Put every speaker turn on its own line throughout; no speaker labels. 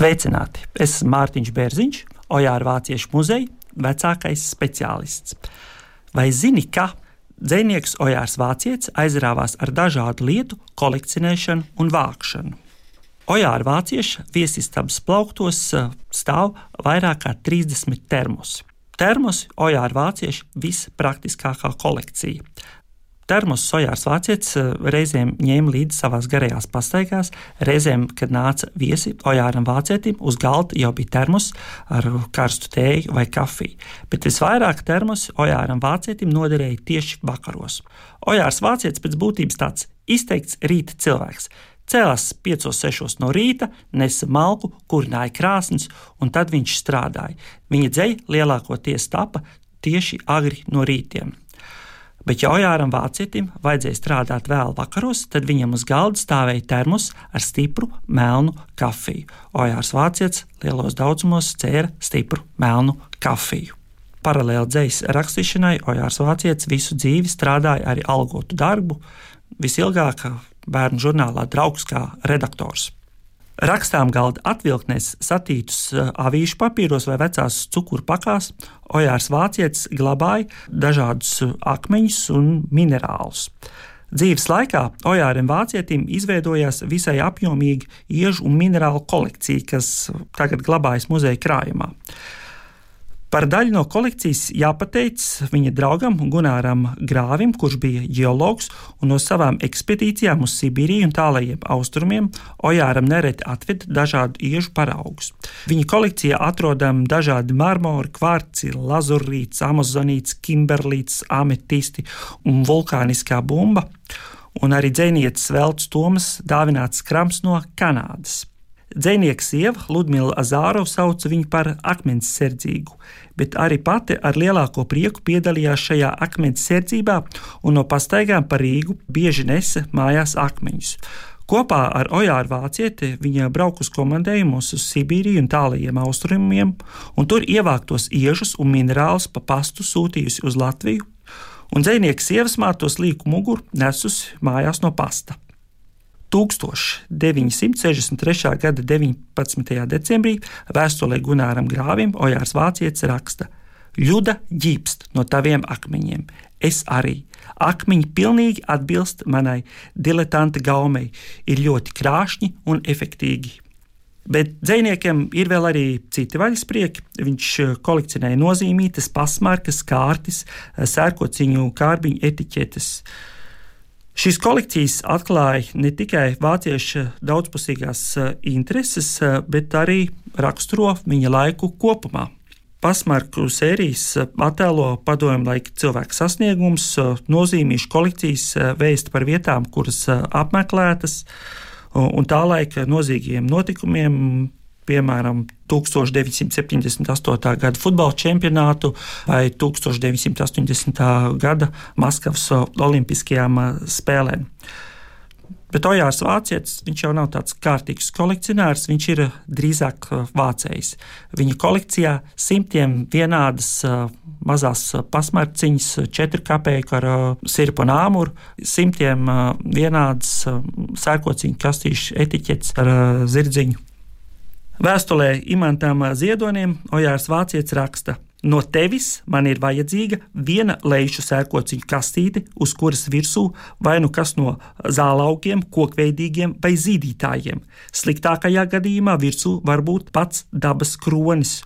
Sveicināti! Es esmu Mārtiņš Bērziņš, Ojāra Vāciešu muzeja vecākais speciālists. Vai zini, ka dzinieks Ojārs Vācietis aizrāvās ar dažādu lietu kolekcionēšanu un vākšanu? Ojāra Vācieša viesistabas plauktos eh, stāv vairāk kā 30 termosi. Termosi Ojāra Vācieša vispraktiskākā kolekcija. Termos Sojārs Vācietis eh, reizēm ņēma līdzi savās garajās pastaigās, reizēm, kad nāca viesi Ojāram Vācietim, uz galda jau bija termos ar karstu tēju vai kafiju. Bet visvairāk termos Ojāram Vācietim noderēja tieši vakaros. Ojārs Vācietis pēc būtības tāds izteikts rīta cilvēks. Cēlās 5-6 no rīta, nesa malku, kurināja krāsnes, un tad viņš strādāja. Viņa dzeja lielākoties tapa tieši agri no rītiem. Bet, ja Ojāram vācietim vajadzēja strādāt vēl vakaros, tad viņam uz galda stāvēja termos ar stipru melnu kafiju. Ojārs vācietis lielos daudzumos cēra stipru melnu kafiju. Paralēli dzīslas rakstīšanai Ojārs vācietis visu dzīvi strādāja arī algotu darbu, visilgāk bērnu žurnālā draugs kā redaktors. Rakstām galda atvilktnēs satītus eh, avīšu papīros vai vecās cukuru pakās, Ojārs Vācietis glabāja dažādus eh, akmeņus un minerālus. Dzīves laikā Ojāram Vācietim izveidojās visai apjomīga iežu un minerālu kolekcija, kas tagad glabājas muzeja krājumā. Par daļu no kolekcijas jāpateic viņa draugam Gunāram Grāvim, kurš bija geologs un no savām ekspedīcijām uz Sibīriju un tālajiem austrumiem Ojāram nereti atveda dažādu iežu paraugus. Viņa kolekcijā atrodam dažādi marmori, kvarci, lazurīts, amazonīts, kimberlīts, ametisti un vulkāniskā bumba, un arī dzēnietis Velts Tomas dāvināts krams no Kanādas. Dzēnieka sieva Ludmila Azārova sauca viņu par akmens serdzīgu, bet arī pati ar lielāko prieku piedalījās šajā akmens serdzībā un no pastaigām pa Rīgu bieži nesa mājās akmeņus. Kopā ar Ojāru Vācieti viņa brauca uz komandējumos uz Sibīriju un tālajiem austrumiem, un tur ievāktos iežus un minerālus pa pastu sūtījusi uz Latviju, un dzēnieka sievas mātos līku muguru nesusi mājās no pasta. 1963. gada 19. decembrī vēstulē Gunāram Grāvim Ojārs Vācietis raksta: Ļuda ģīpst no taviem akmeņiem. Es arī. Akmeņi pilnīgi atbilst manai diletanta gaumei, ir ļoti krāšņi un efektīvi. Bet dziniekiem ir vēl arī citi vaļasprieki. Viņš eh, kolekcionēja nozīmītas, pasmarkas, kārtas, eh, sērkociņu, kārbiņu etiķetes. Šīs kolekcijas atklāja ne tikai vācieša daudzpusīgās eh, intereses, eh, bet arī raksturo viņa laiku kopumā. Pasmarku sērijas eh, attēlo padomju laika cilvēku sasniegums, nozīmīšu kolekcijas vēst par vietām, kuras apmeklētas, un tā laika nozīmīgiem notikumiem, piemēram, 1978. gada futbola čempionātu vai 1980. gada Maskavas Olimpiskajām spēlēm. Bet Ojārs Vācietis jau nav tāds kārtīgs kolekcionārs, viņš ir drīzāk vācējs. Viņa kolekcijā simtiem vienādas mazās pasmarciņas, četru kapeiku ar sirpu un āmuru, simtiem vienādas sērkociņu kastīšu etiķetes ar zirdziņu Vēstulē imantam Ziedonim Ojārs Vācietis raksta. No tevis man ir vajadzīga viena lejušu sērkociņu kastīte, uz kuras virsū vai nu kas no zālaukiem, kokveidīgiem vai zīdītājiem. Sliktākajā gadījumā virsū var būt pats dabas kronis,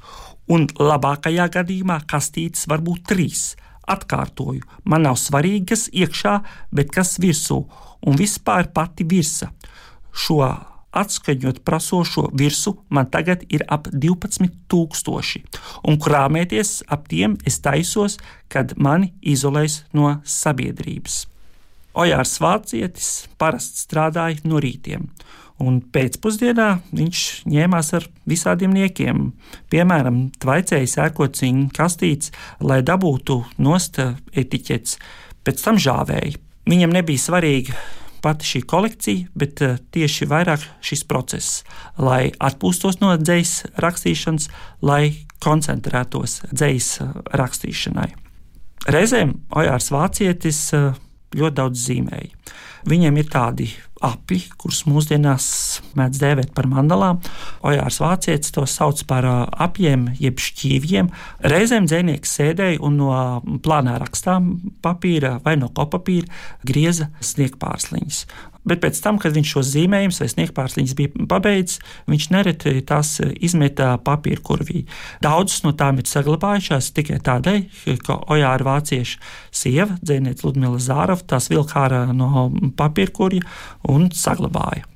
un labākajā gadījumā kastītes var būt trīs. Atkārtoju, man nav svarīgi, kas iekšā, bet kas virsū, un vispār pati virsa. Šo atskaņot prasošo virsmu man tagad ir ap 12,000, un krāpēties ap tiem es taisos, kad mani izolēs no sabiedrības. Ojārs Vācietis parasti strādāja no rītiem, un pēcpusdienā viņš ņēmās ar visādiem niekiem, piemēram, tvaicēja sērkociņu kastītes, lai dabūtu nost etiķetes, pēc tam žāvēja. Viņam nebija svarīgi pati šī kolekcija, bet uh, tieši vairāk šis process, lai atpūstos no dzīslas rakstīšanas, lai koncentrētos dzīslas rakstīšanai. Reizēm Ojārs Vācietis uh, ļoti daudz zīmēja. Viņiem ir tādi api, kurus mūsdienās mēdz dēvēt par mandalām. Ojārs Vācietis to sauc par apiem, jeb šķīvjiem. Reizēm dzēnieks sēdēja un no plānā rakstām papīra vai no kopapīra grieza sniegpārsliņas. Bet pēc tam, kad viņš šos zīmējumus vai sniegpārsliņas bija pabeidzis, viņš nereti tās izmeta papīra kurvī. Daudzas no tām ir saglabājušās tikai tādēļ, ka Ojāra vāciešu sieva, dzēniece Ludmila Zārava, tās vilka ārā no papīra kurja un saglabāja.